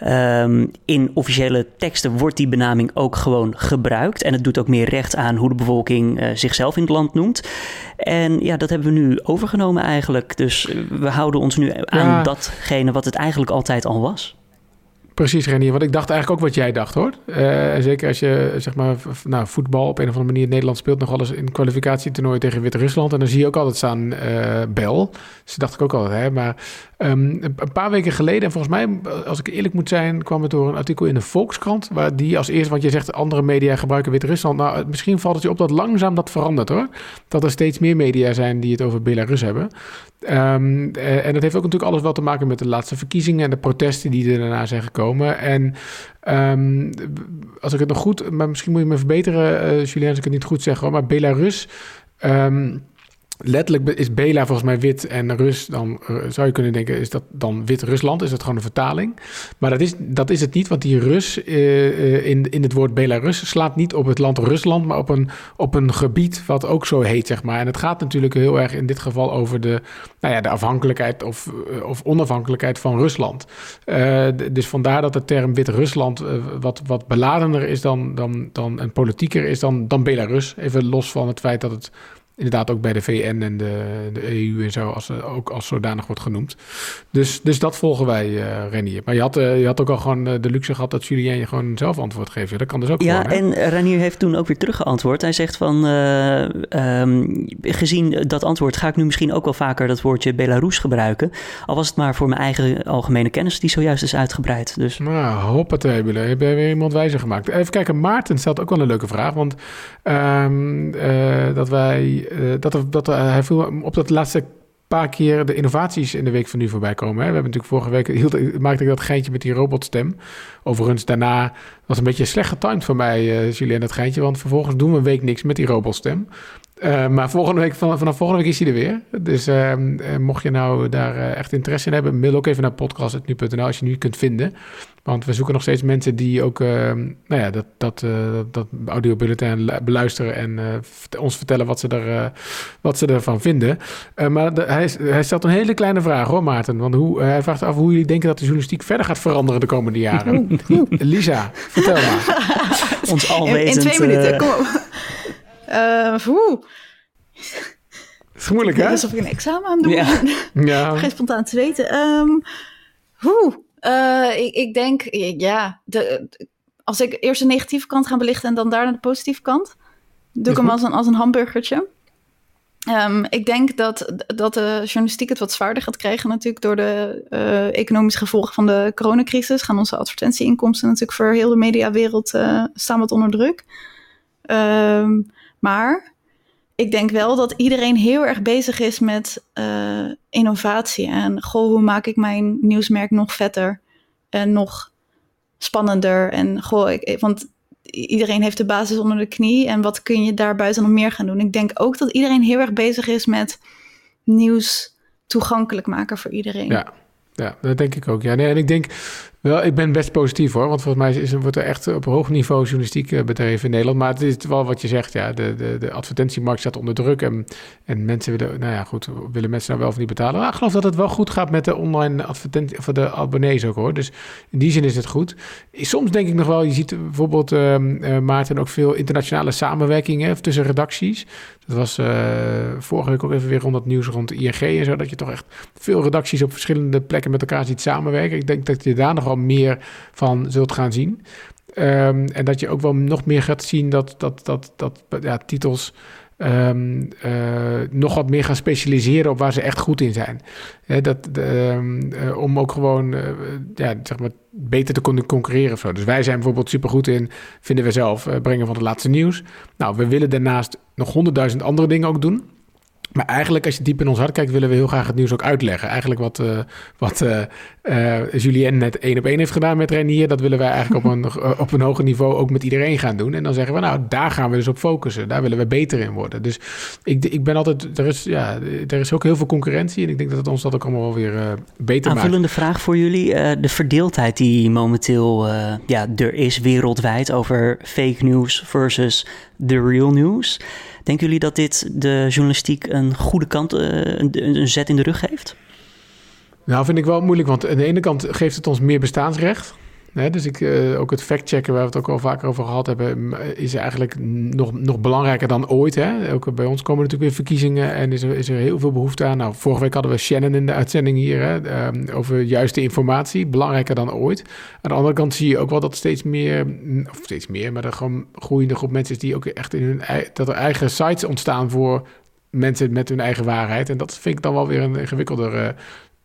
Speaker 2: Um, in officiële teksten wordt die benaming ook gewoon gebruikt. En het doet ook meer recht aan hoe de bevolking uh, zichzelf in het land noemt. En ja, dat hebben we nu overgenomen eigenlijk. Dus we houden ons nu aan ja. datgene wat het eigenlijk altijd al was.
Speaker 1: Precies, Renier. Want ik dacht eigenlijk ook wat jij dacht, hoor. Uh, zeker als je, zeg maar, nou, voetbal op een of andere manier... Nederland speelt nog alles in kwalificatietoernooi tegen Wit-Rusland. En dan zie je ook altijd staan uh, Bel. Dus dacht ik ook altijd, hè. Maar um, een paar weken geleden, en volgens mij, als ik eerlijk moet zijn... kwam het door een artikel in de Volkskrant... waar die als eerste, want je zegt andere media gebruiken Wit-Rusland. Nou, misschien valt het je op dat langzaam dat verandert, hoor. Dat er steeds meer media zijn die het over Belarus hebben. Um, en dat heeft ook natuurlijk alles wel te maken met de laatste verkiezingen en de protesten die er daarna zijn gekomen. En um, als ik het nog goed, maar misschien moet je me verbeteren, uh, Julien, als ik het niet goed zeg hoor, maar Belarus. Um, letterlijk is Bela volgens mij wit en Rus, dan eh, zou je kunnen denken, is dat dan Wit-Rusland? Is dat gewoon een vertaling? Maar dat is, dat is het niet, want die Rus uh, in, in het woord Belarus slaat niet op het land Rusland, maar op een, op een gebied wat ook zo heet, zeg maar. En het gaat natuurlijk heel erg in dit geval over de, nou ja, de afhankelijkheid of, of onafhankelijkheid van Rusland. Dus vandaar dat de term Wit-Rusland wat, wat beladener is dan, dan, dan en politieker is dan, dan Belarus. Even los van het feit dat het inderdaad ook bij de VN en de, de EU en zo, als, ook als zodanig wordt genoemd. Dus, dus dat volgen wij, uh, Renier. Maar je had, uh, je had ook al gewoon de luxe gehad dat Julien je gewoon zelf antwoord geeft. Dat kan dus ook
Speaker 2: Ja, en Renier heeft toen ook weer teruggeantwoord. Hij zegt van, um, gezien dat antwoord ga ik nu misschien ook wel vaker dat woordje Belarus gebruiken. Al was het maar voor mijn eigen algemene kennis die zojuist is uitgebreid. Dus.
Speaker 1: Nou, hoppatee, Bille. Heb je weer iemand wijzer gemaakt. Even kijken, Maarten stelt ook wel een leuke vraag. Want um, dat wij uh, dat, er, dat er, hij op dat laatste paar keer de innovaties in de week van nu voorbij komen. Hè. We hebben natuurlijk vorige week, hield, maakte ik dat geintje met die robotstem. Overigens, daarna was een beetje slecht getimed voor mij, uh, Julien, dat geintje. Want vervolgens doen we een week niks met die robotstem. Uh, maar volgende week, vanaf, volgende week is hij er weer. Dus uh, mocht je nou daar uh, echt interesse in hebben, mail ook even naar podcast.nu.nl als je nu kunt vinden. Want we zoeken nog steeds mensen die ook nou ja, dat, dat, dat audiobulletin beluisteren en ons vertellen wat ze, er, wat ze ervan vinden. maar de, hij, hij, stelt een hele kleine vraag hoor, Maarten. Want hoe, hij vraagt af hoe jullie denken dat de journalistiek verder gaat veranderen de komende jaren. Lisa, vertel maar. *laughs*
Speaker 2: Ons alwezend...
Speaker 3: In, in twee minuten, kom op. Uh, Het
Speaker 1: is moeilijk, hè?
Speaker 3: Alsof ik een examen aan doe.
Speaker 1: Ja. ja.
Speaker 3: Geen spontaan te weten. Um, uh, ik, ik, denk, ja, de, als ik eerst de negatieve kant ga belichten en dan daarna de positieve kant, doe ik hem als een, als een hamburgertje. Um, ik denk dat, dat de journalistiek het wat zwaarder gaat krijgen natuurlijk door de uh, economische gevolgen van de coronacrisis. Gaan onze advertentieinkomsten natuurlijk voor heel de mediawereld uh, staan wat onder druk. Um, maar ik denk wel dat iedereen heel erg bezig is met uh, innovatie. En goh, hoe maak ik mijn nieuwsmerk nog vetter en nog spannender? En goh, ik, want iedereen heeft de basis onder de knie. En wat kun je daar buiten nog meer gaan doen? Ik denk ook dat iedereen heel erg bezig is met nieuws toegankelijk maken voor iedereen.
Speaker 1: Ja, ja dat denk ik ook. Ja, en ik denk wel, ik ben best positief hoor. Want volgens mij is, wordt er echt op hoog niveau journalistiek uh, bedreven in Nederland. Maar het is wel wat je zegt, ja. De, de, de advertentiemarkt staat onder druk. En, en mensen willen, nou ja, goed, willen mensen nou wel of niet betalen. Maar ik geloof dat het wel goed gaat met de online advertentie, of de abonnees ook hoor. Dus in die zin is het goed. Soms denk ik nog wel, je ziet bijvoorbeeld, uh, uh, Maarten, ook veel internationale samenwerkingen tussen redacties. Dat was uh, vorige week ook even weer rond dat nieuws rond ING en zo. Dat je toch echt veel redacties op verschillende plekken met elkaar ziet samenwerken. Ik denk dat je daar nog meer van zult gaan zien. Um, en dat je ook wel nog meer gaat zien dat, dat, dat, dat ja, titels um, uh, nog wat meer gaan specialiseren op waar ze echt goed in zijn. dat, um, uh, om ook gewoon uh, ja, zeg maar beter te kunnen concurreren zo. Dus wij zijn bijvoorbeeld supergoed in, vinden we zelf, brengen van het laatste nieuws. Nou, we willen daarnaast nog honderdduizend andere dingen ook doen. Maar eigenlijk, als je diep in ons hart kijkt, willen we heel graag het nieuws ook uitleggen. Eigenlijk wat, uh, wat uh, uh, Julien net één op één heeft gedaan met Renier, dat willen wij eigenlijk op een, *laughs* op een hoger niveau ook met iedereen gaan doen. En dan zeggen we, nou, daar gaan we dus op focussen. Daar willen we beter in worden. Dus ik, ik ben altijd, er is, ja, er is ook heel veel concurrentie. En ik denk dat het ons dat ook allemaal wel weer beter maakt.
Speaker 2: Aanvullende vraag voor jullie. de verdeeldheid die momenteel ja, er is wereldwijd over fake news versus the real news. Denken jullie dat dit de journalistiek een goede kant, uh, een, een zet in de rug geeft?
Speaker 1: Nou, vind ik wel moeilijk, want aan de ene kant geeft het ons meer bestaansrecht. Dus ik, uh, ook het factchecken, waar we het ook al vaker over gehad hebben, is eigenlijk nog, nog belangrijker dan ooit. Hè? Ook bij ons komen natuurlijk weer verkiezingen en is er, is er heel veel behoefte aan. Nou, vorige week hadden we Shannon in de uitzending hier hè, um, over juiste informatie, belangrijker dan ooit. Aan de andere kant zie je ook wel dat steeds meer, of steeds meer, maar er gewoon groeiende groep mensen is die ook echt in hun dat er eigen sites ontstaan voor mensen met hun eigen waarheid. En dat vind ik dan wel weer een ingewikkelder uh,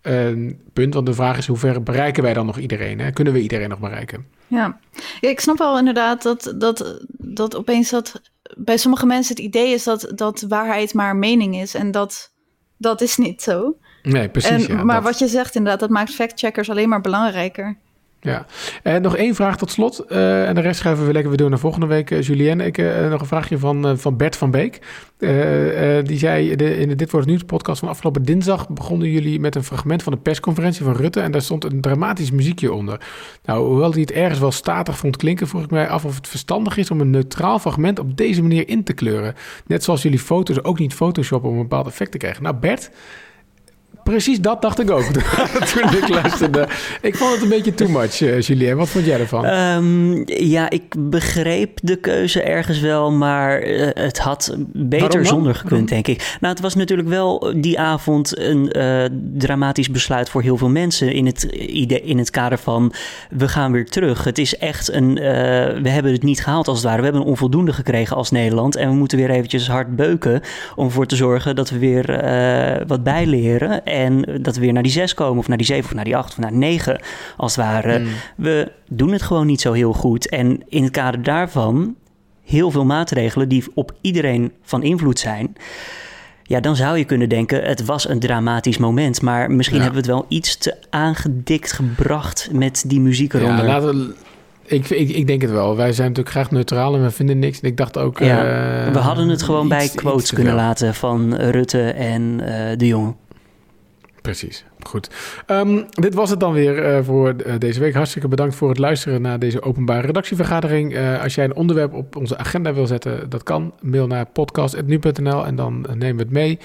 Speaker 1: een punt. Want de vraag is, hoe ver bereiken wij dan nog iedereen? Hè? Kunnen we iedereen nog bereiken?
Speaker 3: Ja. ja, ik snap wel inderdaad dat, dat, dat opeens dat bij sommige mensen het idee is dat, dat waarheid maar mening is. En dat, dat is niet zo.
Speaker 1: Nee, precies.
Speaker 3: En, maar wat je zegt inderdaad, dat maakt factcheckers alleen maar belangrijker.
Speaker 1: Ja, en nog één vraag tot slot. Uh, en de rest schuiven we lekker weer door naar volgende week. Uh, Julien, ik, nog een vraagje van, van Bert van Beek. die zei de, in de Dit Wordt Nieuws podcast van afgelopen dinsdag... begonnen jullie met een fragment van de persconferentie van Rutte... en daar stond een dramatisch muziekje onder. Nou, hoewel hij het ergens wel statig vond klinken... vroeg ik mij af of het verstandig is om een neutraal fragment op deze manier in te kleuren. Net zoals jullie foto's ook niet photoshoppen om een bepaald effect te krijgen. Nou, Bert... Precies dat dacht ik ook *laughs* toen ik luisterde. Ik vond het een beetje too much, uh, Julien. Wat vond jij ervan?
Speaker 2: Um, ja, ik begreep de keuze ergens wel, maar uh, het had beter zonder gekund, denk ik. Nou, het was natuurlijk wel die avond een uh, dramatisch besluit voor heel veel mensen in het, in het kader van we gaan weer terug. Het is echt een, we hebben het niet gehaald als het ware. We hebben een onvoldoende gekregen als Nederland en we moeten weer eventjes hard beuken om ervoor te zorgen dat we weer wat bijleren en dat we weer naar die zes komen, of naar die zeven, of naar die acht, of naar negen, als het ware. Hmm. We doen het gewoon niet zo heel goed. En in het kader daarvan heel veel maatregelen die op iedereen van invloed zijn. Ja, dan zou je kunnen denken, het was een dramatisch moment. Maar misschien hebben we het wel iets te aangedikt gebracht met die muziek eronder.
Speaker 1: Ja, laten ik, ik, ik, denk het wel. Wij zijn natuurlijk graag neutraal en we vinden niks. En ik dacht ook...
Speaker 2: Ja, uh, we hadden het gewoon bij quotes kunnen laten van Rutte en uh, de Jonge.
Speaker 1: Precies, goed. Um, dit was het dan weer uh, voor uh, deze week. Hartstikke bedankt voor het luisteren naar deze openbare redactievergadering. Uh, als jij een onderwerp op onze agenda wil zetten, dat kan. Mail naar podcast.nu.nl en dan nemen we het mee.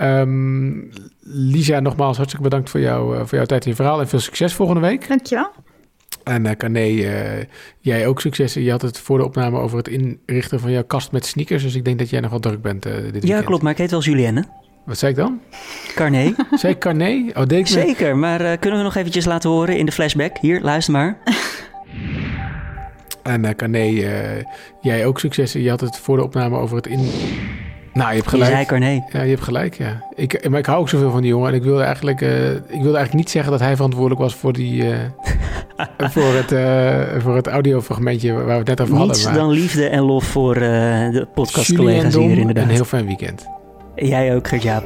Speaker 1: Um, Lisa, nogmaals hartstikke bedankt voor, jou, voor jouw tijd en je verhaal. En veel succes volgende week.
Speaker 3: Dankjewel.
Speaker 1: En uh, Carné, jij ook succes. Je had het voor de opname over het inrichten van jouw kast met sneakers. Dus ik denk dat jij nog wel druk bent dit weekend.
Speaker 2: Ja, klopt. Maar ik heet wel Julienne.
Speaker 1: Wat zei ik dan?
Speaker 2: Carné. *laughs*
Speaker 1: Zei ik Carné? Oh, deed ik
Speaker 2: Zeker, maar uh, kunnen we nog eventjes laten horen in de flashback? Hier, luister maar. *laughs*
Speaker 1: en uh, Carné, uh, jij ook succes. Je had het voor de opname over het in... Nou, je hebt gelijk.
Speaker 2: Je zei Carné.
Speaker 1: Ja, je hebt gelijk, ja. Ik, maar ik hou ook zoveel van die jongen. En ik wilde eigenlijk, ik wilde eigenlijk niet zeggen dat hij verantwoordelijk was voor die... *laughs* voor, het, voor het audiofragmentje waar we het net over
Speaker 2: Niets
Speaker 1: hadden.
Speaker 2: Niets dan liefde en lof voor de podcastcollega's hier inderdaad.
Speaker 1: Een heel fijn weekend.
Speaker 2: Jij ook, Gert-Jaap.